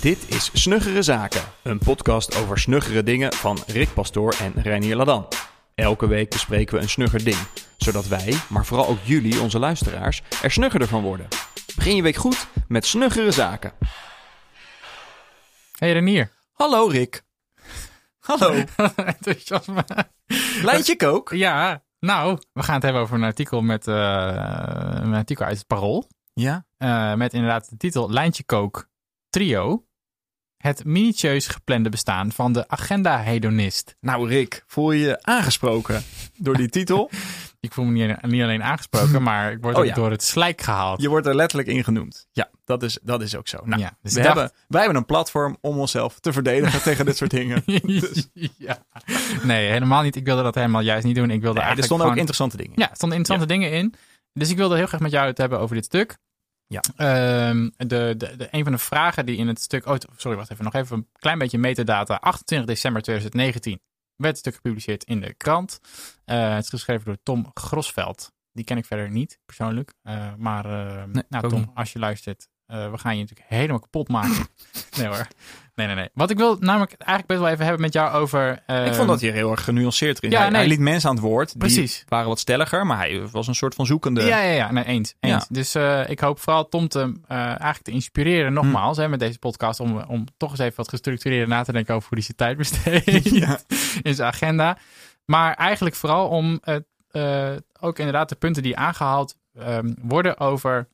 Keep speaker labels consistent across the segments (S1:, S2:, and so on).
S1: Dit is Snuggere Zaken, een podcast over snuggere dingen van Rick Pastoor en Reinier Ladan. Elke week bespreken we een snugger ding, zodat wij, maar vooral ook jullie, onze luisteraars, er snuggerder van worden. Begin je week goed met Snuggere Zaken.
S2: Hey Renier.
S1: Hallo Rick. Hallo.
S2: Enthousiasme.
S1: Lijntje kook.
S2: Ja, nou, we gaan het hebben over een artikel met eh, een artikel uit het Parool.
S1: Ja.
S2: Eh, met inderdaad de titel Lijntje Kook Trio. Het minutieus geplande bestaan van de agenda-hedonist.
S1: Nou Rick, voel je je aangesproken door die titel?
S2: Ik voel me niet, niet alleen aangesproken, maar ik word
S1: Oh
S2: ook
S1: ja.
S2: door het slijk gehaald.
S1: Je wordt er letterlijk in genoemd. Ja, dat is, dat is ook zo. Nou,
S2: Ja, dus
S1: we
S2: dacht-
S1: hebben, wij hebben een platform om onszelf te verdedigen tegen dit soort dingen.
S2: ja. Nee, helemaal niet. Ik wilde dat helemaal juist niet doen. Ik wilde
S1: Nee, er
S2: eigenlijk
S1: stonden ook interessante dingen.
S2: Ja, er stonden interessante dingen in. Dus ik wilde heel graag met jou het hebben over dit stuk.
S1: Ja.
S2: Ehm, de, de, de, een van de vragen die in het stuk... Oh, sorry, wacht even. Nog even een klein beetje metadata. 28 december 2019 werd het stuk gepubliceerd in de krant. Eh, het is geschreven door Tom Grosveld. Die ken ik verder niet, persoonlijk. Eh, maar eh,
S1: Nee,
S2: nou, Tom,
S1: niet.
S2: als je luistert... eh, we gaan je natuurlijk helemaal kapot maken. nee hoor. Nee, nee, nee. Wat ik wil namelijk eigenlijk best wel even hebben met jou over...
S1: Ik
S2: ehm,
S1: vond dat hij er heel erg genuanceerd erin.
S2: Ja,
S1: hij,
S2: nee.
S1: hij liet mensen aan het woord. Die
S2: Precies.
S1: waren wat stelliger, maar hij was een soort van zoekende.
S2: Ja, ja, ja. Nee, eens. eens.
S1: Ja.
S2: Dus eh, ik hoop vooral Tom te, eh, eigenlijk te inspireren, nogmaals, hè, met deze podcast, om, om toch eens even wat gestructureerd na te denken over hoe hij zijn tijd besteedt
S1: Ja.
S2: in zijn agenda. Maar eigenlijk vooral om eh, ook inderdaad de punten die aangehaald ehm, worden over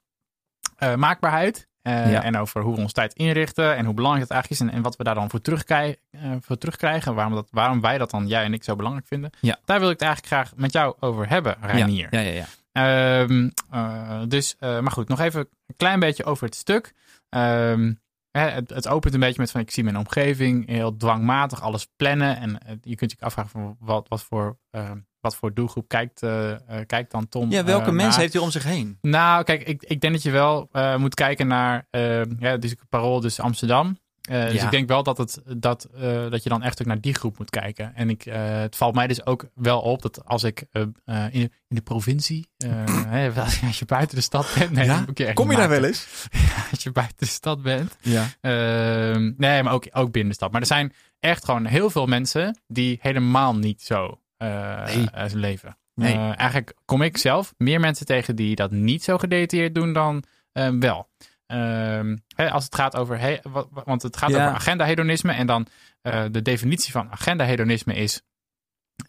S2: eh, maakbaarheid. eh,
S1: Ja.
S2: En over hoe we ons tijd inrichten en hoe belangrijk dat eigenlijk is. En, en wat we daar dan voor, terugkrijgen, eh, voor terugkrijgen. Waarom, dat, waarom wij dat dan, jij en ik, zo belangrijk vinden.
S1: Ja.
S2: Daar wil ik het eigenlijk graag met jou over hebben, Reinier.
S1: Ja, ja, ja.
S2: Ehm, eh, dus, maar goed, nog even een klein beetje over het stuk. Ehm, hè, het, het opent een beetje met van ik zie mijn omgeving heel dwangmatig alles plannen. En je kunt je afvragen van wat, wat, voor, eh, wat voor doelgroep kijkt, eh, eh, kijkt dan Tom.
S1: Ja, welke
S2: eh,
S1: mensen
S2: naar?
S1: heeft hij om zich heen?
S2: Nou, kijk, ik, ik denk dat je wel moet kijken naar eh ja, dus Parool, dus Amsterdam. Dus ik denk wel dat, het, dat, dat je dan echt ook naar die groep moet kijken. En ik, het valt mij dus ook wel op dat als ik in, de, in de provincie, hè, als je buiten de stad bent. Nee,
S1: Ja? Kom je daar wel eens?
S2: Als je buiten de stad bent.
S1: Ja.
S2: Ehm, nee, maar ook, ook binnen de stad. Maar er zijn echt gewoon heel veel mensen die helemaal niet zo
S1: Nee.
S2: eh, leven.
S1: Nee.
S2: Eh, eigenlijk kom ik zelf meer mensen tegen die dat niet zo gedetailleerd doen dan eh, wel. Ehm, als het gaat over, he- want het gaat
S1: Ja.
S2: over agenda-hedonisme en dan eh, de definitie van agenda-hedonisme is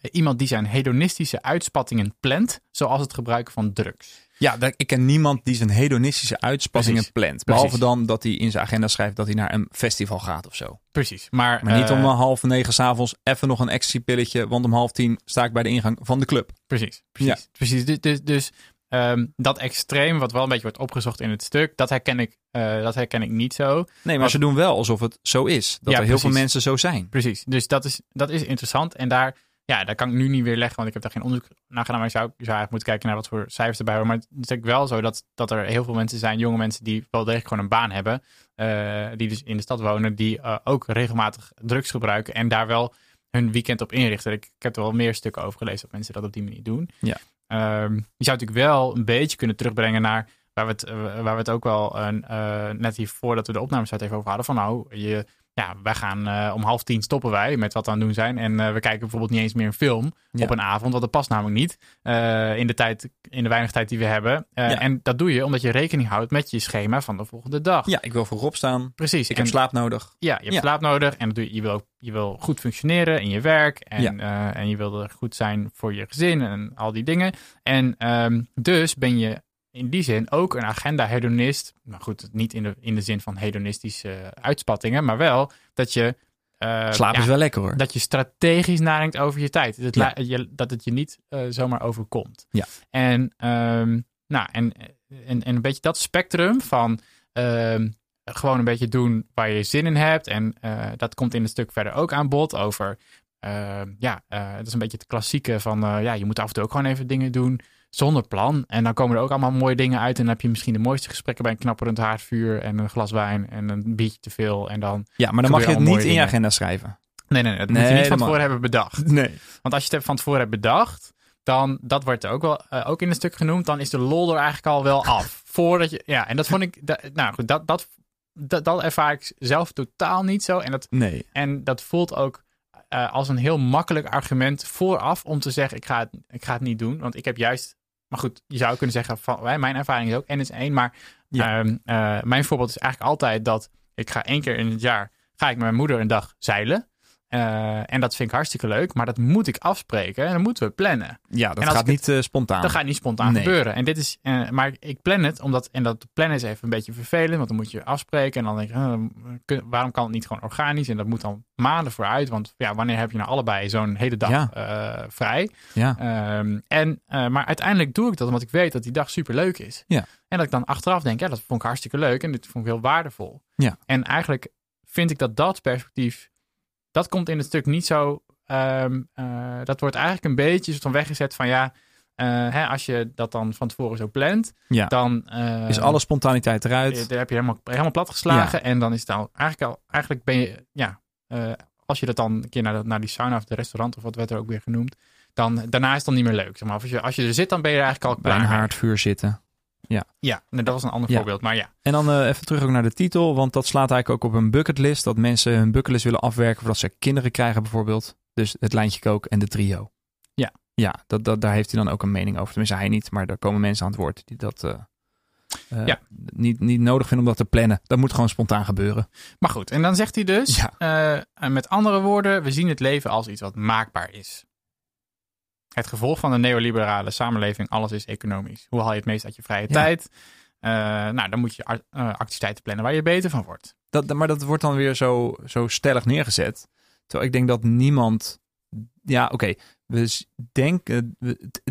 S2: eh, iemand die zijn hedonistische uitspattingen plant, zoals het gebruiken van drugs.
S1: Ja, ik ken niemand die zijn hedonistische uitspattingen plant. Behalve
S2: Precies.
S1: dan dat hij in zijn agenda schrijft dat hij naar een festival gaat of zo.
S2: Precies. Maar,
S1: Maar niet
S2: eh,
S1: om half negen s'avonds even nog een ecstasy-pilletje, want om half tien sta ik bij de ingang van de club.
S2: Precies, precies. precies. Dus, dus, dus ehm, dat extreem, wat wel een beetje wordt opgezocht in het stuk, dat herken ik, eh, dat herken ik niet zo.
S1: Nee, maar
S2: Wat-
S1: ze doen wel alsof het zo is. Dat
S2: Ja,
S1: er heel veel mensen zo zijn.
S2: Precies. Dus dat is, dat is interessant. En daar, ja, daar kan ik nu niet weer leggen, want ik heb daar geen onderzoek naar gedaan. Maar je zou, zou eigenlijk moeten kijken naar wat voor cijfers erbij horen. Maar het is natuurlijk wel zo dat, dat er heel veel mensen zijn, jonge mensen, die wel degelijk gewoon een baan hebben. eh, die dus in de stad wonen, die eh, ook regelmatig drugs gebruiken en daar wel hun weekend op inrichten. Ik, ik heb er wel meer stukken over gelezen dat mensen dat op die manier doen.
S1: Ja.
S2: Ehm, je zou natuurlijk wel een beetje kunnen terugbrengen naar waar we het, eh, waar we het ook wel eh, net hier voordat we de opnames even over hadden. Van nou, je, ja, wij gaan eh, om half tien stoppen wij met wat we aan het doen zijn. En eh, we kijken bijvoorbeeld niet eens meer een film
S1: Ja.
S2: op een avond. Want dat past namelijk niet eh, in, de tijd, in de weinig tijd die we hebben.
S1: Ja.
S2: En dat doe je omdat je rekening houdt met je schema van de volgende dag.
S1: Ja, ik wil vroeg opstaan.
S2: Precies.
S1: Ik
S2: En-
S1: heb slaap nodig.
S2: ja, je hebt
S1: Ja.
S2: slaap nodig en dat doe je, je, wil, je wil goed functioneren in je werk en, en je wil er goed zijn voor je gezin en al die dingen. En ehm, dus ben je in die zin ook een agenda-hedonist. Nou goed, niet in de, in de zin van hedonistische uitspattingen, maar wel dat je... eh,
S1: Slaap
S2: ja,
S1: is wel lekker hoor.
S2: dat je strategisch nadenkt over je tijd. Dat
S1: Ja.
S2: je- dat het je niet eh, zomaar overkomt.
S1: Ja.
S2: En, ehm, nou, en, en, en een beetje dat spectrum van ehm, gewoon een beetje doen waar je zin in hebt. En eh, dat komt in het stuk verder ook aan bod over... ehm, ja, dat is een beetje het klassieke van... ja, je moet af en toe ook gewoon even dingen doen zonder plan. En dan komen er ook allemaal mooie dingen uit. En dan heb je misschien de mooiste gesprekken bij een knapperend haardvuur... en een glas wijn en een biertje te veel. En dan...
S1: Ja, maar dan mag je het niet in je agenda schrijven.
S2: Nee, nee, nee. Dat
S1: Nee,
S2: moet je niet
S1: dat
S2: van tevoren hebben bedacht.
S1: Nee.
S2: Want als je het van tevoren hebt bedacht, dan, dat wordt ook wel eh, ook in een stuk genoemd, dan is de lol er eigenlijk al wel af. Voordat je, ja, en dat vond ik, da- nou goed, dat, dat dat, dat ervaar ik zelf totaal niet zo. En dat,
S1: Nee.
S2: en dat voelt ook eh, als een heel makkelijk argument vooraf om te zeggen: ik ga, het, ik ga het niet doen. Want ik heb juist. Maar goed, je zou kunnen zeggen: van, mijn ervaring is ook N is 1. Maar
S1: Ja.
S2: ehm, eh, mijn voorbeeld is eigenlijk altijd dat ik ga één keer in het jaar. ga ik met mijn moeder een dag zeilen. Eh, en dat vind ik hartstikke leuk. Maar dat moet ik afspreken. En dan moeten we plannen.
S1: Ja, dat gaat
S2: ik het-
S1: niet eh, spontaan.
S2: Dat gaat niet spontaan
S1: Nee.
S2: gebeuren. En dit is, eh, maar ik plan het, omdat, en dat plannen is even een beetje vervelend, want dan moet je afspreken. En dan denk je, waarom kan het niet gewoon organisch? En dat moet dan maanden vooruit, want ja, wanneer heb je nou allebei zo'n hele dag
S1: Ja.
S2: vrij?
S1: Ja.
S2: Ehm, en, maar uiteindelijk doe ik dat omdat ik weet dat die dag super leuk is.
S1: Ja.
S2: En dat ik dan achteraf denk, ja, dat vond ik hartstikke leuk en dit vond ik heel waardevol.
S1: Ja.
S2: En eigenlijk vind ik dat dat perspectief, dat komt in het stuk niet zo, ehm, eh, dat wordt eigenlijk een beetje soort van weggezet van ja, eh, hè, als je dat dan van tevoren zo plant,
S1: Ja.
S2: dan
S1: Is alle spontaniteit eruit?
S2: eh, daar heb je helemaal, helemaal plat geslagen. En dan is het al eigenlijk, al, eigenlijk ben je, ja, als je dat dan een keer naar, de- naar die sauna of het restaurant of wat werd er ook weer genoemd, dan daarna is het dan niet meer leuk. Zeg maar. Of als, je, als je er zit, dan ben je er eigenlijk al
S1: Bij
S2: klaar
S1: een haardvuur zitten.
S2: Ja, nee, dat was een ander
S1: Ja.
S2: voorbeeld. Maar ja,
S1: En dan eh, even terug ook naar de titel, want dat slaat eigenlijk ook op een bucketlist. Dat mensen hun bucketlist willen afwerken voordat ze kinderen krijgen bijvoorbeeld. Dus het lijntje kook en de trio.
S2: Ja.
S1: Ja, dat, dat, daar heeft hij dan ook een mening over. Tenminste, hij niet, maar daar komen mensen aan het woord die dat eh, eh,
S2: Ja.
S1: niet, niet nodig vinden om dat te plannen. Dat moet gewoon spontaan gebeuren.
S2: maar goed. En dan zegt hij dus,
S1: Ja.
S2: met andere woorden, we zien het leven als iets wat maakbaar is. Het gevolg van de neoliberale samenleving, alles is economisch. Hoe haal je het meest uit je vrije
S1: Ja.
S2: tijd? Eh, nou, dan moet je eh, activiteiten plannen waar je beter van wordt.
S1: Dat, maar dat wordt dan weer zo, zo stellig neergezet. Terwijl ik denk dat niemand. Ja, oké. we denken.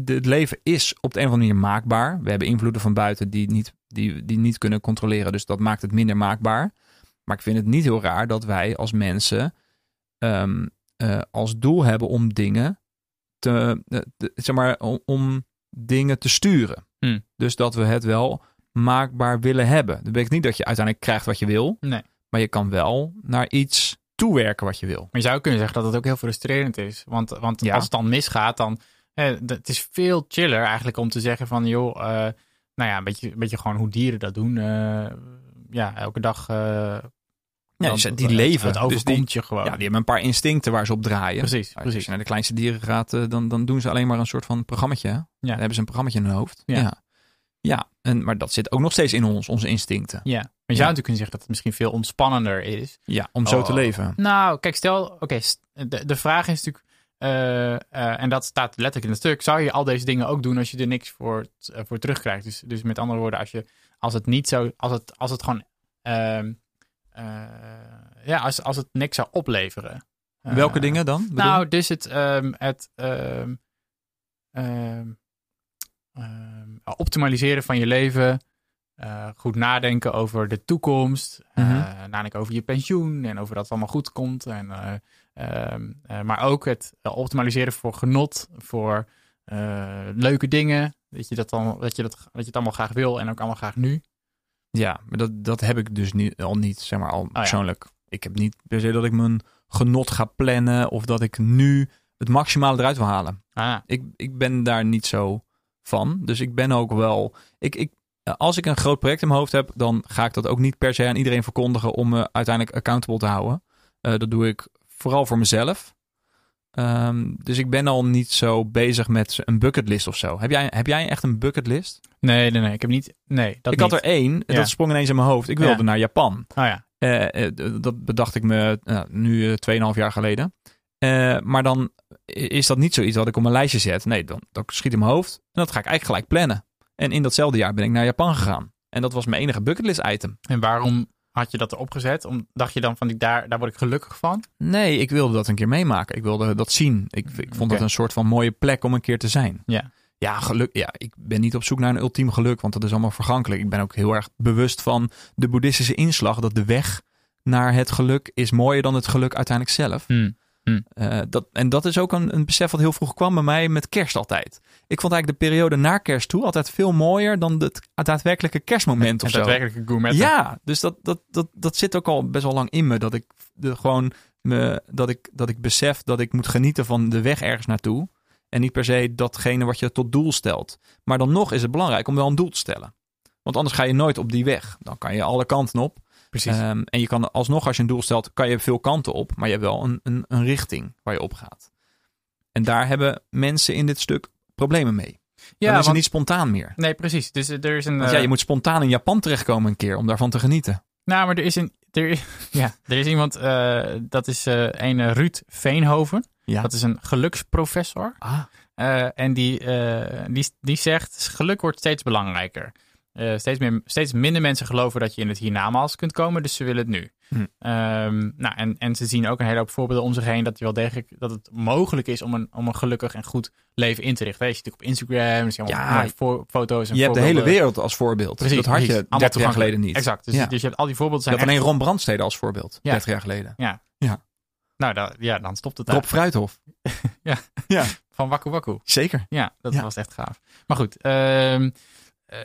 S1: het leven is op de een of andere manier maakbaar. We hebben invloeden van buiten die niet, die, die niet kunnen controleren. Dus dat maakt het minder maakbaar. Maar ik vind het niet heel raar dat wij als mensen. ehm, eh, als doel hebben om dingen te. eh, te- zeg maar, om, om dingen te sturen.
S2: Hmm.
S1: Dus dat we het wel maakbaar willen hebben. Dat betekent niet dat je uiteindelijk krijgt wat je wil.
S2: Nee.
S1: Maar je kan wel naar iets toewerken wat je wil.
S2: Maar je zou kunnen zeggen dat het ook heel frustrerend is. Want, want
S1: Ja.
S2: als het dan misgaat, dan... d- het is veel chiller eigenlijk om te zeggen van... joh, eh, nou ja, een beetje, een beetje gewoon hoe dieren dat doen. Eh, ja, elke dag...
S1: Ja,
S2: dan-
S1: die
S2: het-
S1: leven.
S2: Het
S1: Dus
S2: overkomt je gewoon.
S1: Ja, die hebben een paar instincten waar ze op draaien.
S2: precies,
S1: Als
S2: precies.
S1: je naar de kleinste dieren gaat, eh, dan, dan doen ze alleen maar een soort van programmaatje. hè? Dan hebben ze een programmaatje in hun hoofd.
S2: Ja.
S1: Ja. ja. en, maar dat zit ook nog steeds in ons, onze instincten.
S2: Ja, maar je zou natuurlijk kunnen zeggen dat het misschien veel ontspannender is.
S1: Ja, om zo
S2: Oh.
S1: te leven.
S2: Nou, kijk, stel, oké, de, de vraag is natuurlijk, eh, eh, en dat staat letterlijk in het stuk, zou je al deze dingen ook doen als je er niks voor, eh, voor terugkrijgt? Dus, dus met andere woorden, als, je, als het niet zo, als het, als het gewoon, ehm, eh, ja, als, als het niks zou opleveren. Eh,
S1: Welke dingen dan? bedoel?
S2: Nou, dus het, ehm, het ehm, ehm, optimaliseren van je leven. eh, goed nadenken over de toekomst. eh,
S1: Mhm.
S2: nadenken over je pensioen en over dat het allemaal goed komt. En, eh, eh, maar ook het eh, optimaliseren voor genot, voor eh, leuke dingen. Dat je, dat, dan, dat, je dat, dat je het allemaal graag wil en ook allemaal graag nu.
S1: Ja, maar dat, dat heb ik dus niet, al niet, zeg maar, al
S2: Oh ja.
S1: persoonlijk. Ik heb niet per se dat ik mijn genot ga plannen of dat ik nu het maximale eruit wil halen.
S2: Ah,
S1: Ik, ik ben daar niet zo van. Dus ik ben ook wel. Ik, ik, als ik een groot project in mijn hoofd heb, dan ga ik dat ook niet per se aan iedereen verkondigen om me uiteindelijk accountable te houden. Eh, dat doe ik vooral voor mezelf. Ehm, dus ik ben al niet zo bezig met een bucketlist of zo. Heb jij, heb jij echt een bucketlist?
S2: Nee, nee, nee. Ik heb niet. Nee, dat
S1: ik had er één,
S2: Ja.
S1: dat sprong ineens in mijn hoofd. Ik wilde
S2: Ja.
S1: naar Japan.
S2: Oh ja.
S1: Eh, eh, dat bedacht ik me eh, nu eh, 2,5 jaar geleden. Eh, maar dan is dat niet zoiets wat ik op mijn lijstje zet. Nee, dan, dan schiet in mijn hoofd. En dat ga ik eigenlijk gelijk plannen. En in datzelfde jaar ben ik naar Japan gegaan. En dat was mijn enige bucketlist item.
S2: En waarom had je dat erop gezet? Om, dacht je dan van, die, daar, daar word ik gelukkig van?
S1: Nee, ik wilde dat een keer meemaken. Ik wilde dat zien. Ik, ik vond dat een soort van mooie plek om een keer te zijn.
S2: Ja.
S1: Ja, geluk. Ja, ik ben niet op zoek naar een ultiem geluk, want dat is allemaal vergankelijk. Ik ben ook heel erg bewust van de boeddhistische inslag dat de weg naar het geluk is mooier dan het geluk uiteindelijk zelf.
S2: Hmm.
S1: Eh, dat, en dat is ook een, een besef wat heel vroeg kwam bij mij met kerst altijd. Ik vond eigenlijk de periode na kerst toe altijd veel mooier dan het daadwerkelijke kerstmoment of
S2: Het daadwerkelijke gourmet.
S1: Ja, dus dat, dat, dat, dat zit ook al best wel lang in me. Dat ik de, gewoon me, dat ik, dat ik besef dat ik moet genieten van de weg ergens naartoe. En niet per se datgene wat je tot doel stelt. Maar dan nog is het belangrijk om wel een doel te stellen. Want anders ga je nooit op die weg. Dan kan je alle kanten op.
S2: Precies.
S1: Ehm, en je kan alsnog, als je een doel stelt, kan je veel kanten op. Maar je hebt wel een, een, een richting waar je op gaat. En daar hebben mensen in dit stuk problemen mee. Dan is het niet spontaan meer.
S2: Nee, precies. Dus eh, er is een.
S1: Want
S2: eh,
S1: ja, je moet spontaan in Japan terechtkomen een keer om daarvan te genieten.
S2: Nou, maar er is een. Er, ja, er is iemand. eh, dat is eh een eh, Ruud Veenhoven.
S1: Ja.
S2: Dat is een geluksprofessor.
S1: Ah,
S2: Eh, en die, eh, die, die zegt: geluk wordt steeds belangrijker. Eh, steeds, meer, steeds minder mensen geloven dat je in het hiernamaals kunt komen, dus ze willen het nu.
S1: Hm.
S2: Ehm, nou, en, en ze zien ook een hele hoop voorbeelden om zich heen dat, je wel degelijk, dat het mogelijk is om een, om een gelukkig en goed leven in te richten. Weet je, natuurlijk op Instagram, dus je allemaal
S1: Ja,
S2: voor, foto's en
S1: je hebt de hele wereld als voorbeeld.
S2: Precies,
S1: dat had je
S2: precies.
S1: 30
S2: Allemaal
S1: jaar geleden niet.
S2: Exact. Dus,
S1: Ja.
S2: dus je hebt al die voorbeelden
S1: Je had alleen Ron Brandstede als voorbeeld,
S2: Ja.
S1: 30 jaar geleden.
S2: Nou, da- ja, dan stopt het
S1: Rob
S2: daar.
S1: Fruithof.
S2: Van Wakku Wakku.
S1: Zeker.
S2: Ja, dat
S1: Ja.
S2: was echt gaaf. Maar goed. ehm, eh,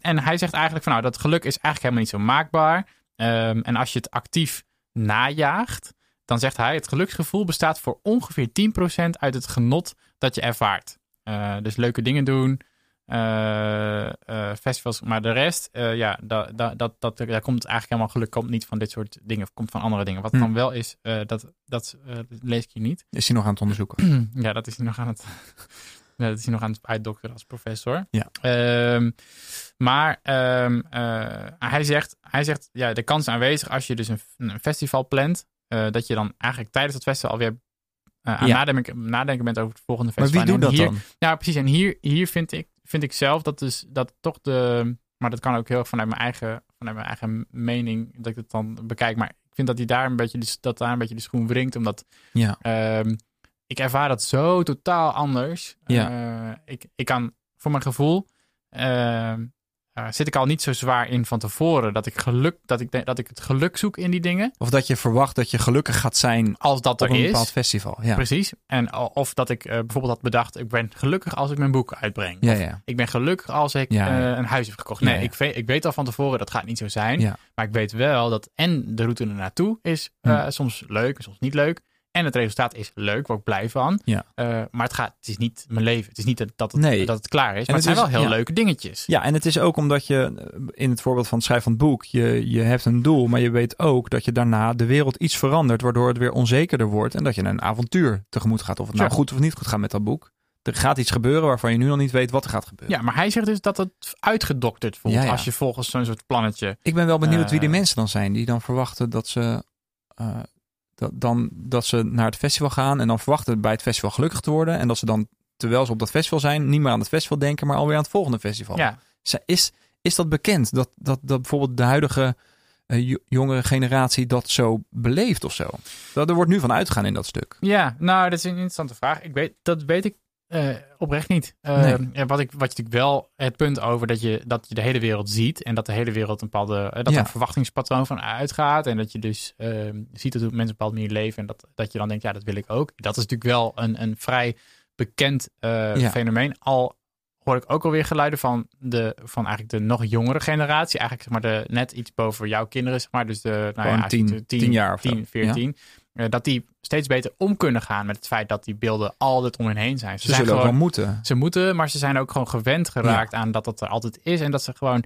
S2: en hij zegt eigenlijk van nou, dat geluk is eigenlijk helemaal niet zo maakbaar. Ehm, en als je het actief najaagt, dan zegt hij het geluksgevoel bestaat voor ongeveer 10% uit het genot dat je ervaart. Eh, dus leuke dingen doen, eh, eh, festivals, maar de rest, eh, ja, dat, dat, dat, dat, daar komt eigenlijk helemaal geluk komt niet van dit soort dingen, of komt van andere dingen. Wat
S1: Hm.
S2: dan wel is, dat, dat lees ik hier niet.
S1: Is hij nog aan het onderzoeken?
S2: Ja, dat is hij nog aan het, ja, dat is hij nog aan het uitdokteren als professor.
S1: Ja.
S2: Ehm, maar ehm, eh, hij zegt, hij zegt ja, de kans is aanwezig als je dus een, een festival plant, dat je dan eigenlijk tijdens het festival alweer aan
S1: Ja.
S2: nadenken, nadenken bent over het volgende
S1: Maar
S2: festival.
S1: wie doet dat
S2: hier,
S1: dan?
S2: Ja, precies. En hier, hier vind, ik, vind ik zelf dat dus dat toch de. Maar dat kan ook heel erg vanuit mijn eigen, vanuit mijn eigen mening dat ik het dan bekijk. Maar ik vind dat hij daar een beetje dat daar een beetje de schoen wringt. Omdat
S1: Ja.
S2: Ehm, ik ervaar dat zo totaal anders.
S1: Ja.
S2: Eh, ik, ik kan voor mijn gevoel. ehm, eh, zit ik al niet zo zwaar in van tevoren dat ik, geluk, dat, ik, dat ik het geluk zoek in die dingen.
S1: Of dat je verwacht dat je gelukkig gaat zijn
S2: Als dat
S1: op
S2: er
S1: een
S2: is.
S1: bepaald festival. Ja.
S2: Precies. En of dat ik eh, bijvoorbeeld had bedacht, ik ben gelukkig als ik mijn boek uitbreng.
S1: Ja,
S2: Of
S1: ja.
S2: ik ben gelukkig als ik
S1: Ja,
S2: eh, een huis heb gekocht. Nee. Ik, weet, ik weet al van tevoren, dat gaat niet zo zijn. Maar ik weet wel dat en de route er naartoe is
S1: Hm.
S2: soms leuk, soms niet leuk. En het resultaat is leuk, waar ik blij van.
S1: Ja.
S2: Eh, maar het, gaat, het is niet mijn leven. Het is niet dat, het,
S1: Nee.
S2: dat het klaar is. Maar
S1: het
S2: het, zijn
S1: is-
S2: wel heel
S1: ja.
S2: leuke dingetjes.
S1: Ja, en het is ook omdat je eh, in het voorbeeld van het schrijven van het boek, je, je hebt een doel, maar je weet ook dat je daarna de wereld iets verandert, waardoor het weer onzekerder wordt en dat je een avontuur tegemoet gaat. Of het nou goed of niet goed gaat met dat boek. Er gaat iets gebeuren waarvan je nu nog niet weet wat er gaat gebeuren.
S2: Ja, maar hij zegt dus dat het uitgedokterd voelt.
S1: Ja, ja.
S2: Als je volgens zo'n soort plannetje.
S1: Ik ben wel benieuwd wie die
S2: Eh.
S1: mensen dan zijn die dan verwachten dat ze, dat, dan, dat ze naar het festival gaan en dan verwachten bij het festival gelukkig te worden. En dat ze dan, terwijl ze op dat festival zijn, niet meer aan het festival denken, maar alweer aan het volgende festival.
S2: Ja,
S1: Is, is dat bekend? Dat, dat, dat bijvoorbeeld de huidige eh, jo- jongere generatie dat zo beleeft of zo? Dat, er wordt nu van uitgegaan in dat stuk.
S2: ja, nou, dat is een interessante vraag. Ik weet, dat weet ik eh, oprecht niet.
S1: Nee.
S2: ja, wat, ik, wat je natuurlijk wel, het punt over dat je, dat je de hele wereld ziet. En dat de hele wereld een bepaalde, eh, dat
S1: Ja.
S2: een verwachtingspatroon van uitgaat. En dat je dus eh, ziet dat mensen op een bepaalde manier leven. En dat, dat je dan denkt, ja, dat wil ik ook. Dat is natuurlijk wel een, een vrij bekend eh,
S1: Ja.
S2: fenomeen. Al hoor ik ook alweer geluiden van, de, van eigenlijk de nog jongere generatie. Eigenlijk zeg maar de, net iets boven jouw kinderen, zeg maar. Dus de, nou ja,
S1: tien-
S2: eigenlijk de
S1: tien jaar of zo.
S2: 10, 14. Eh, dat die steeds beter om kunnen gaan met het feit dat die beelden altijd om hen heen zijn. Ze,
S1: Ze
S2: zijn
S1: zullen ook
S2: gewoon,
S1: wel moeten.
S2: ze moeten, maar ze zijn ook gewoon gewend geraakt aan dat dat er altijd is. En dat ze gewoon,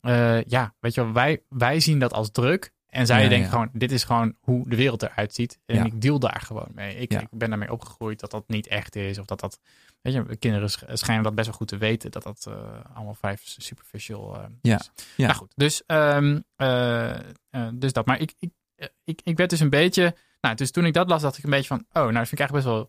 S2: eh, ja, weet je wel, wij, wij zien dat als druk. En zij
S1: Ja,
S2: denken
S1: ja.
S2: gewoon, dit is gewoon hoe de wereld eruit ziet. En ik deal daar gewoon mee. Ik, ik ben daarmee opgegroeid dat dat niet echt is. Of dat dat, weet je, kinderen sch- schijnen dat best wel goed te weten. Dat dat eh, allemaal vrij superficial
S1: Ja.
S2: is.
S1: Ja.
S2: Nou goed, dus, ehm, eh, eh, dus dat. Maar ik, ik, ik, ik werd dus een beetje, nou, dus toen ik dat las, dacht ik een beetje van, oh, nou, dat vind ik eigenlijk best wel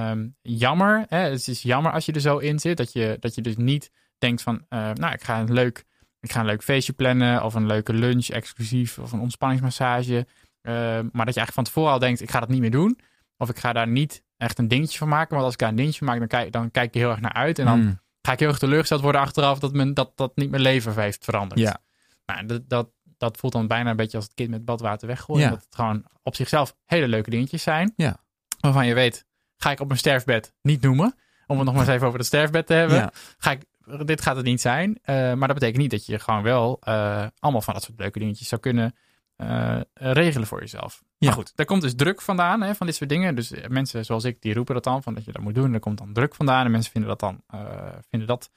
S2: ehm, jammer. Hè? Het is jammer als je er zo in zit. Dat je, dat je dus niet denkt van, eh, nou, ik ga een leuk, ik ga een leuk feestje plannen. Of een leuke lunch exclusief. Of een ontspanningsmassage. Eh, maar dat je eigenlijk van tevoren al denkt, ik ga dat niet meer doen. Of ik ga daar niet echt een dingetje van maken. Want als ik daar een dingetje van maak, dan kijk, dan kijk ik er heel erg naar uit. En dan
S1: Mm.
S2: ga ik heel erg teleurgesteld worden achteraf dat, men, dat, dat niet mijn leven heeft veranderd.
S1: Ja.
S2: Nou, dat, dat, dat voelt dan bijna een beetje als het kind met badwater weggooien.
S1: Ja.
S2: Dat het gewoon op zichzelf hele leuke dingetjes zijn.
S1: Ja.
S2: Waarvan je weet, ga ik op mijn sterfbed niet noemen. Om het nog maar eens even over het sterfbed te hebben.
S1: Ja.
S2: Ga ik, dit gaat het niet zijn. Eh, maar dat betekent niet dat je gewoon wel eh, allemaal van dat soort leuke dingetjes zou kunnen eh, regelen voor jezelf.
S1: Ja.
S2: Maar goed, daar komt dus druk vandaan hè, van dit soort dingen. Dus mensen zoals ik, die roepen dat dan, van dat je dat moet doen. Daar komt dan druk vandaan. En mensen vinden dat dan vinden dat,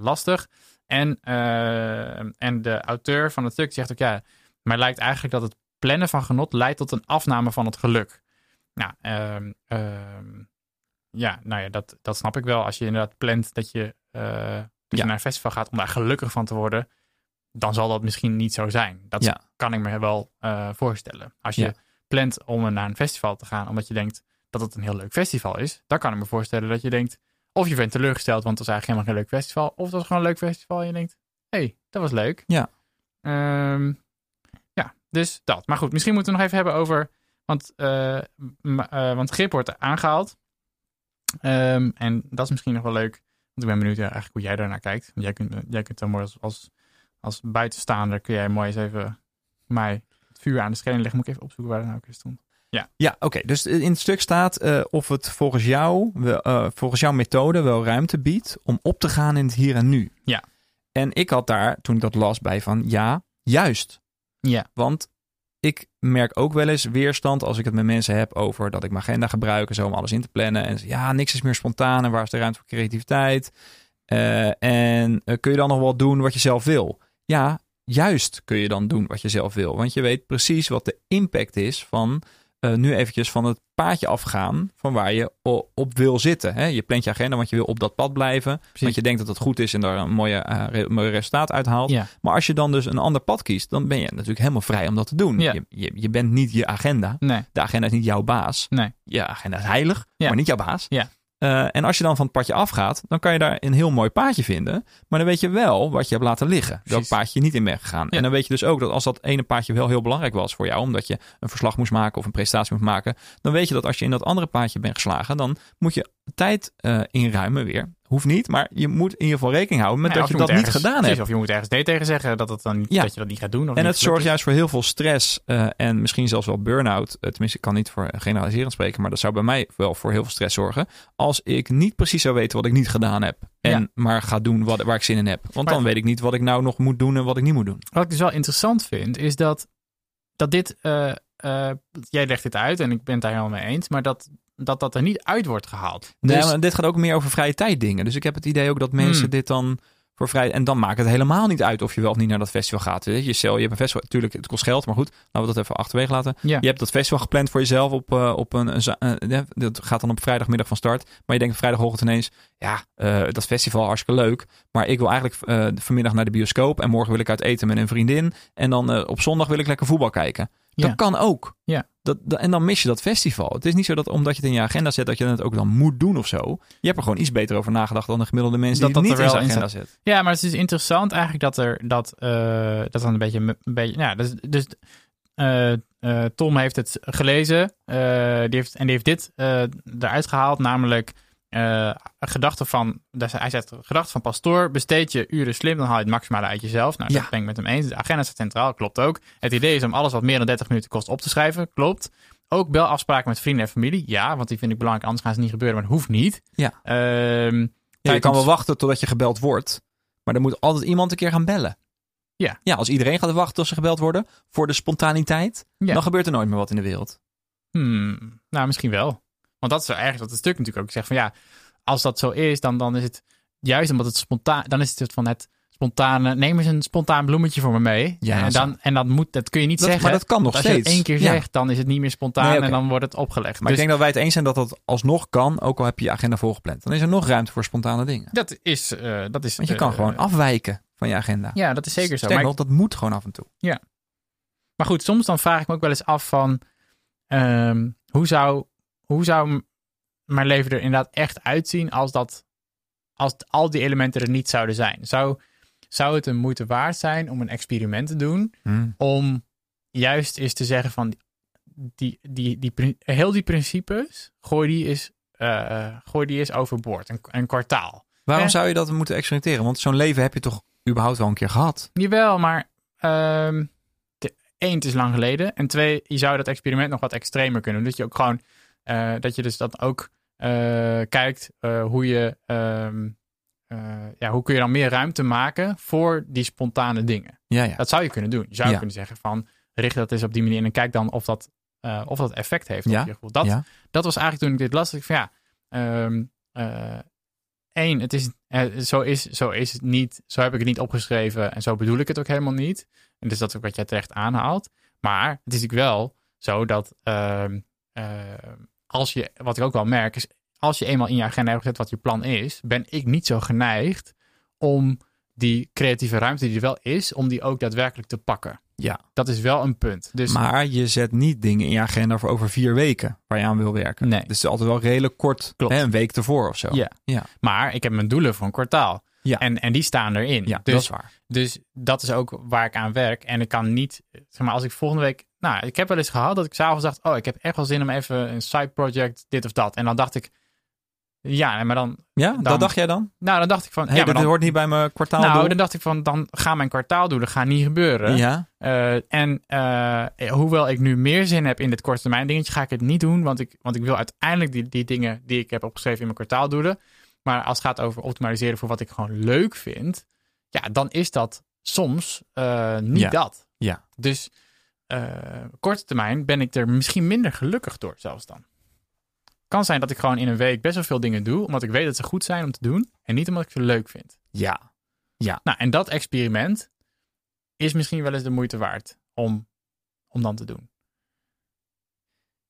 S2: lastig. En, uh, en de auteur van het stuk zegt ook, ja, mij lijkt eigenlijk dat het plannen van genot leidt tot een afname van het geluk. Nou, um, um, ja, nou ja, dat, dat snap ik wel. Als je inderdaad plant dat je, uh, dat je naar een festival gaat om daar gelukkig van te worden, dan zal dat misschien niet zo zijn. Dat
S1: Ja.
S2: kan ik me wel uh, voorstellen. Als je
S1: Ja.
S2: plant om naar een festival te gaan, omdat je denkt dat het een heel leuk festival is, dan kan ik me voorstellen dat je denkt, of je bent teleurgesteld, want het was eigenlijk helemaal geen leuk festival, of het was gewoon een leuk festival en je denkt, hé, hey, dat was leuk.
S1: Ja.
S2: Ehm, ja, dus dat. Maar goed, misschien moeten we nog even hebben over, want, uh, uh, want grip wordt aangehaald. Ehm, en dat is misschien nog wel leuk, want ik ben benieuwd ja, eigenlijk hoe jij daarnaar kijkt. Want jij kunt, jij kunt dan mooi als, als, als buitenstaander, kun jij mooi eens even mij het vuur aan de schenen leggen. Moet ik even opzoeken waar het nou ook weer stond.
S1: Ja, oké. Dus in het stuk staat eh, of het volgens jou, eh, volgens jouw methode wel ruimte biedt om op te gaan in het hier en nu.
S2: Ja.
S1: En ik had daar, toen ik dat las, bij van ja, juist.
S2: Ja.
S1: Want ik merk ook wel eens weerstand als ik het met mensen heb over dat ik mijn agenda gebruik en zo om alles in te plannen. En ja, niks is meer spontaan en waar is de ruimte voor creativiteit? Eh, en kun je dan nog wel doen wat je zelf wil? Ja, juist kun je dan doen wat je zelf wil. Want je weet precies wat de impact is van uh, nu eventjes van het paadje afgaan van waar je op wil zitten. Hè? Je plant je agenda, want je wil op dat pad blijven. Precies. Want je denkt dat het goed is en daar een mooie, uh, re mooie resultaat uithaalt.
S2: Ja.
S1: Maar als je dan dus een ander pad kiest, dan ben je natuurlijk helemaal vrij om dat te doen.
S2: Ja.
S1: Je, je, je, bent niet je agenda.
S2: Nee.
S1: De agenda is niet jouw baas.
S2: Nee.
S1: Je agenda is heilig, maar niet jouw baas.
S2: Ja.
S1: Uh, en als je dan van het padje afgaat, dan kan je daar een heel mooi paadje vinden. Maar dan weet je wel wat je hebt laten liggen. Welk paadje je niet in bent gegaan.
S2: Ja.
S1: En dan weet je dus ook dat als dat ene paadje wel heel belangrijk was voor jou, omdat je een verslag moest maken of een presentatie moest maken, dan weet je dat als je in dat andere paadje bent geslagen, dan moet je tijd uh, inruimen weer. Hoeft niet, maar je moet in ieder geval rekening houden met
S2: Ja,
S1: dat je, dat niet gedaan
S2: precies,
S1: hebt.
S2: Of je moet ergens nee tegen zeggen dat, het dan
S1: Ja.
S2: dat je dat niet gaat doen. Of
S1: En het zorgt juist voor heel veel stress uh, en misschien zelfs wel burn-out. Uh, tenminste, ik kan niet voor generaliserend spreken, maar dat zou bij mij wel voor heel veel stress zorgen. Als ik niet precies zou weten wat ik niet gedaan heb. En
S2: Ja.
S1: maar ga doen wat, waar ik zin in heb. Want
S2: Maar-
S1: dan weet ik niet wat ik nou nog moet doen en wat ik niet moet doen.
S2: Wat ik dus wel interessant vind, is dat, dat dit, eh, eh, jij legt dit uit en ik ben het daar helemaal mee eens, maar dat dat, dat er niet uit wordt gehaald.
S1: Nee,
S2: Dus-
S1: maar dit gaat ook meer over vrije tijd dingen. Dus ik heb het idee ook dat mensen
S2: Hmm.
S1: dit dan voor vrij... En dan maakt het helemaal niet uit of je wel of niet naar dat festival gaat. Je, je hebt een festival... Tuurlijk, het kost geld, maar goed. Laten we dat even achterwege laten.
S2: Ja.
S1: Je hebt dat festival gepland voor jezelf op, uh, op een... uh, ja, dat gaat dan op vrijdagmiddag van start. Maar je denkt vrijdagochtend ineens... Ja, uh, dat festival hartstikke leuk. Maar ik wil eigenlijk vanmiddag naar de bioscoop. En morgen wil ik uit eten met een vriendin. En dan op zondag wil ik lekker voetbal kijken. Dat kan ook.
S2: Ja.
S1: Dat, dat- en dan mis je dat festival. Het is niet zo dat omdat je het in je agenda zet, dat je het ook dan moet doen of zo. Je hebt er gewoon iets beter over nagedacht dan de gemiddelde mensen
S2: Dat
S1: die
S2: dat
S1: niet
S2: er
S1: in
S2: wel
S1: zijn
S2: in
S1: agenda zet.
S2: Ja, maar het is interessant eigenlijk dat er dat, eh, dat dan een beetje, een beetje ja, dus, dus eh, eh, Tom heeft het gelezen die heeft, en die heeft dit eruit gehaald, namelijk eh gedachten van, hij zegt, gedachten van pastoor, besteed je uren slim, dan haal je het maximale uit jezelf. Nou,
S1: Ja.
S2: dat ben ik met hem eens. De agenda staat centraal, klopt ook. Het idee is om alles wat meer dan 30 minuten kost op te schrijven, klopt. Ook belafspraken met vrienden en familie, ja, want die vind ik belangrijk, anders gaan ze niet gebeuren, maar dat hoeft niet.
S1: Ja.
S2: Ehm,
S1: Ja, je kan wel wachten totdat je gebeld wordt. Maar er moet altijd iemand een keer gaan bellen.
S2: Ja.
S1: Ja, als iedereen gaat wachten tot ze gebeld worden voor de spontaniteit,
S2: Ja.
S1: dan gebeurt er nooit meer wat in de wereld.
S2: Hmm, nou, misschien wel. Want dat is eigenlijk wat het stuk natuurlijk ook zegt. Van ja, als dat zo is, dan, dan is het juist omdat het spontaan... Dan is het van het spontane... Neem eens een spontaan bloemetje voor me mee.
S1: Ja,
S2: en, dan, en dat, moet, dat kun je niet
S1: Dat-
S2: zeggen.
S1: maar dat kan nog
S2: als
S1: steeds.
S2: je het één keer
S1: Ja.
S2: zegt, dan is het niet meer spontaan
S1: Nee,
S2: en dan wordt het opgelegd.
S1: Maar
S2: dus
S1: ik denk dat wij het eens zijn dat dat alsnog kan, ook al heb je je agenda volgepland. Dan is er nog ruimte voor spontane dingen.
S2: dat is... eh, dat is
S1: Want je
S2: eh,
S1: kan gewoon afwijken van je agenda.
S2: Ja, dat is zeker zo. Maar,
S1: dat moet gewoon af en toe.
S2: maar goed, soms dan vraag ik me ook wel eens af van... ehm, hoe, zou, hoe zou mijn leven er inderdaad echt uitzien als dat... Als al die elementen er niet zouden zijn? Zou, zou het een moeite waard zijn om een experiment te doen?
S1: Hmm.
S2: om juist eens te zeggen van die, die, die, pri- heel die principes, gooi die eens, eh, gooi die eens overboord. Een, een kwartaal.
S1: Waarom
S2: Eh?
S1: zou je dat moeten experimenteren? Want zo'n leven heb je toch überhaupt wel een keer gehad?
S2: Jawel, maar de, één, het is lang geleden. En twee, je zou dat experiment nog wat extremer kunnen doen. Dat je ook gewoon, dat je dus dan ook eh, kijkt eh, hoe je, ehm, eh, ja, hoe kun je dan meer ruimte maken voor die spontane dingen.
S1: Ja, ja.
S2: Dat zou je kunnen doen. Je zou
S1: Ja.
S2: kunnen zeggen van richt dat eens op die manier en kijk dan of dat, eh, of dat effect heeft
S1: Ja.
S2: op je gevoel. Dat,
S1: ja.
S2: dat was eigenlijk toen ik dit las. Ik van ja, eh, één, het is, eh, zo, is, zo is het niet, zo heb ik het niet opgeschreven en zo bedoel ik het ook helemaal niet. En dus dat is ook wat jij terecht aanhaalt. Maar het is natuurlijk wel zo dat ehm, eh, als je, wat ik ook wel merk, is als je eenmaal in je agenda hebt gezet wat je plan is, ben ik niet zo geneigd om die creatieve ruimte die er wel is, om die ook daadwerkelijk te pakken.
S1: Ja.
S2: Dat is wel een punt. Dus
S1: Maar je zet niet dingen in je agenda voor over vier weken waar je aan wil werken.
S2: Nee.
S1: Dus het is altijd wel redelijk kort,
S2: Klopt.
S1: hè, een week ervoor of zo.
S2: Ja.
S1: ja.
S2: Maar ik heb mijn doelen voor een kwartaal.
S1: Ja.
S2: En, en die staan erin.
S1: Ja,
S2: dus,
S1: dat is waar.
S2: Dus dat is ook waar ik aan werk. En ik kan niet, zeg maar, als ik volgende week. Nou, ik heb wel eens gehad dat ik s'avonds dacht: Oh, ik heb echt wel zin om even een side project, dit of dat. En dan dacht ik: Ja, maar dan.
S1: Ja,
S2: Dan-
S1: dat dacht jij dan?
S2: Nou, dan dacht ik van.
S1: Hey,
S2: ja, maar
S1: dat
S2: dan,
S1: hoort niet bij mijn kwartaal.
S2: nou, dan dacht ik van: Dan gaan mijn kwartaaldoelen gaan niet gebeuren.
S1: ja.
S2: Eh, en eh, hoewel ik nu meer zin heb in dit korte termijn dingetje, ga ik het niet doen. Want ik, want ik wil uiteindelijk die, die dingen die ik heb opgeschreven in mijn kwartaaldoelen. Maar als het gaat over optimaliseren voor wat ik gewoon leuk vind, ja, dan is dat soms eh, niet
S1: Ja.
S2: dat.
S1: Ja.
S2: Dus eh, korte termijn ben ik er misschien minder gelukkig door zelfs dan. Kan zijn dat ik gewoon in een week best wel veel dingen doe, omdat ik weet dat ze goed zijn om te doen. En niet omdat ik ze leuk vind.
S1: Ja.
S2: Nou, en dat experiment is misschien wel eens de moeite waard om, om dan te doen.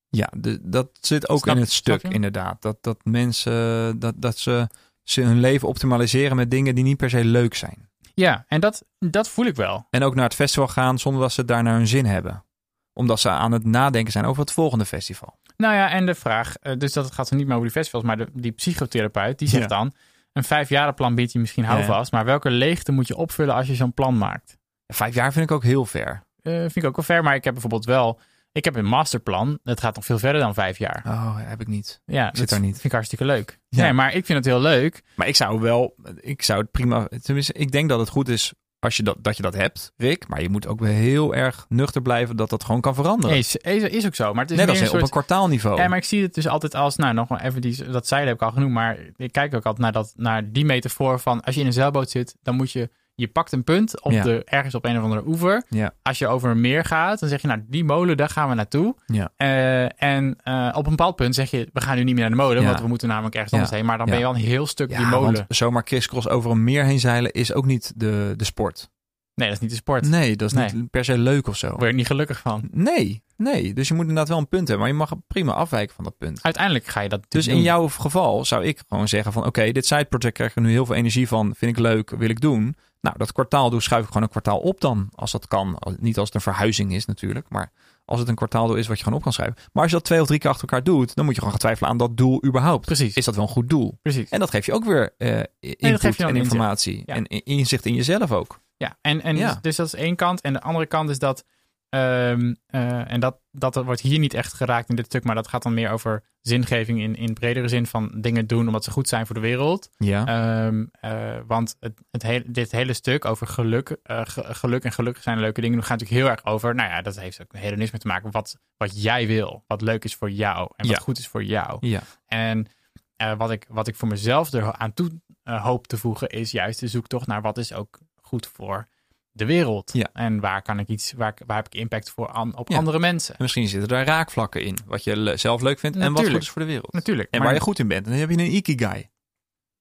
S1: Ja, de, dat zit ook
S2: Snap-
S1: in het stuk inderdaad. Dat, dat mensen, dat, dat ze, ze hun leven optimaliseren met dingen die niet per se leuk zijn.
S2: Ja, en dat, dat voel ik wel.
S1: En ook naar het festival gaan zonder dat ze daar naar hun zin hebben. Omdat ze aan het nadenken zijn over het volgende festival.
S2: Nou ja, en de vraag, eh, dus dat gaat er niet meer over die festivals, maar de, die psychotherapeut, die zegt
S1: Ja.
S2: dan, een vijfjarenplan biedt je misschien
S1: Ja,
S2: houvast, maar welke leegte moet je opvullen als je zo'n plan maakt?
S1: Vijf jaar vind ik ook heel ver.
S2: Eh, vind ik ook wel fair, maar ik heb bijvoorbeeld wel, ik heb een masterplan, dat gaat nog veel verder dan vijf jaar.
S1: Oh, heb ik niet.
S2: Ja,
S1: zit daar niet.
S2: vind ik hartstikke leuk.
S1: Ja.
S2: Nee, maar ik vind het heel leuk.
S1: Maar ik zou wel, ik zou het prima, tenminste, ik denk dat het goed is als je dat, dat je dat hebt, Rick. Maar je moet ook wel heel erg nuchter blijven dat dat gewoon kan veranderen.
S2: Is, is, is ook zo, maar het is
S1: Net als
S2: een
S1: op een kwartaalniveau.
S2: Ja, maar ik zie het dus altijd als, nou, nog even die, dat zeilen heb ik al genoemd, maar ik kijk ook altijd naar, dat, naar die metafoor van, als je in een zeilboot zit, dan moet je, je pakt een punt op
S1: Ja.
S2: de, ergens op een of andere oever.
S1: Ja.
S2: Als je over een meer gaat, dan zeg je, nou, die molen, daar gaan we naartoe.
S1: Ja.
S2: Eh, en eh, op een bepaald punt zeg je, we gaan nu niet meer naar de molen, want we moeten namelijk ergens anders heen. Maar dan ben je al een heel stuk die molen.
S1: want zomaar crisscross over een meer heen zeilen is ook niet de, de sport.
S2: Nee, dat is niet de sport.
S1: Nee, dat is
S2: Nee.
S1: niet per se leuk of zo.
S2: Word je niet gelukkig van.
S1: Nee, nee. Dus je moet inderdaad wel een punt hebben, maar je mag prima afwijken van dat punt.
S2: Uiteindelijk ga je dat
S1: Dus in jouw geval zou ik gewoon zeggen van oké, dit side project krijg ik er nu heel veel energie van, vind ik leuk, wil ik doen. Nou, dat kwartaal doe, schuif ik gewoon een kwartaal op dan, als dat kan. Niet als het een verhuizing is natuurlijk, maar als het een kwartaal doel is wat je gewoon op kan schrijven. Maar als je dat twee of drie keer achter elkaar doet, dan moet je gewoon gaan twijfelen aan dat doel überhaupt.
S2: Precies.
S1: Is dat wel een goed doel?
S2: Precies.
S1: En dat geeft je ook weer eh input en informatie.
S2: Ja.
S1: En inzicht in jezelf ook.
S2: Ja, en, en
S1: Ja.
S2: Dus, dus dat is één kant. En de andere kant is dat, ehm, eh, en dat, dat wordt hier niet echt geraakt in dit stuk, maar dat gaat dan meer over zingeving in, in bredere zin van dingen doen omdat ze goed zijn voor de wereld.
S1: Ja.
S2: Ehm, eh, want het, het hele, dit hele stuk over geluk, eh, ge- geluk en gelukkig zijn leuke dingen, gaat natuurlijk heel erg over, nou ja, dat heeft ook met hedonisme te maken, wat, wat jij wil, wat leuk is voor jou en wat
S1: Ja.
S2: goed is voor jou.
S1: ja.
S2: En wat, ik, wat ik voor mezelf er aan toe hoop te voegen, is juist de zoektocht naar wat is ook goed voor de wereld.
S1: Ja.
S2: En waar kan ik iets, waar, waar heb ik impact voor aan, op
S1: Ja.
S2: andere mensen?
S1: En misschien zitten daar raakvlakken in. Wat je zelf leuk vindt en wat goed is voor de wereld.
S2: Natuurlijk.
S1: En
S2: maar-
S1: waar je goed in bent. En dan heb je een ikigai.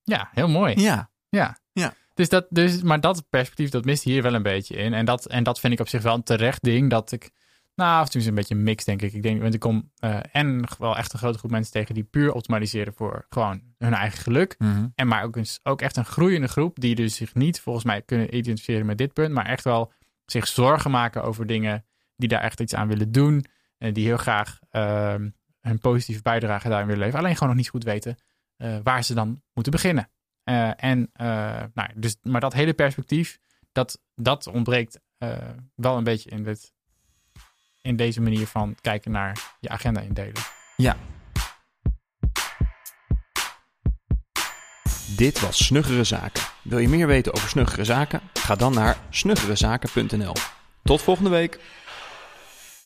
S2: Ja, heel mooi.
S1: Ja.
S2: Ja.
S1: Ja.
S2: Dus dat, dus, maar dat perspectief, dat mist hier wel een beetje in. En dat, en dat vind ik op zich wel een terecht ding. Dat ik, nou, of tenminste een beetje een mix, denk ik. Ik denk, want ik kom eh, en wel echt een grote groep mensen tegen die puur optimaliseren voor gewoon hun eigen geluk.
S1: Mhm.
S2: En maar ook, eens, ook echt een groeiende groep die dus zich niet volgens mij kunnen identificeren met dit punt, maar echt wel zich zorgen maken over dingen die daar echt iets aan willen doen. En die heel graag ehm hun positieve bijdrage daarin willen leveren. Alleen gewoon nog niet goed weten eh, waar ze dan moeten beginnen. Eh, en, nou, dus, maar dat hele perspectief, dat, dat ontbreekt wel een beetje in, dit, in deze manier van kijken naar je agenda indelen.
S1: Dit was Snuggere Zaken. Wil je meer weten over Snuggere Zaken? Ga dan naar snuggerezaken.nl. Tot volgende week.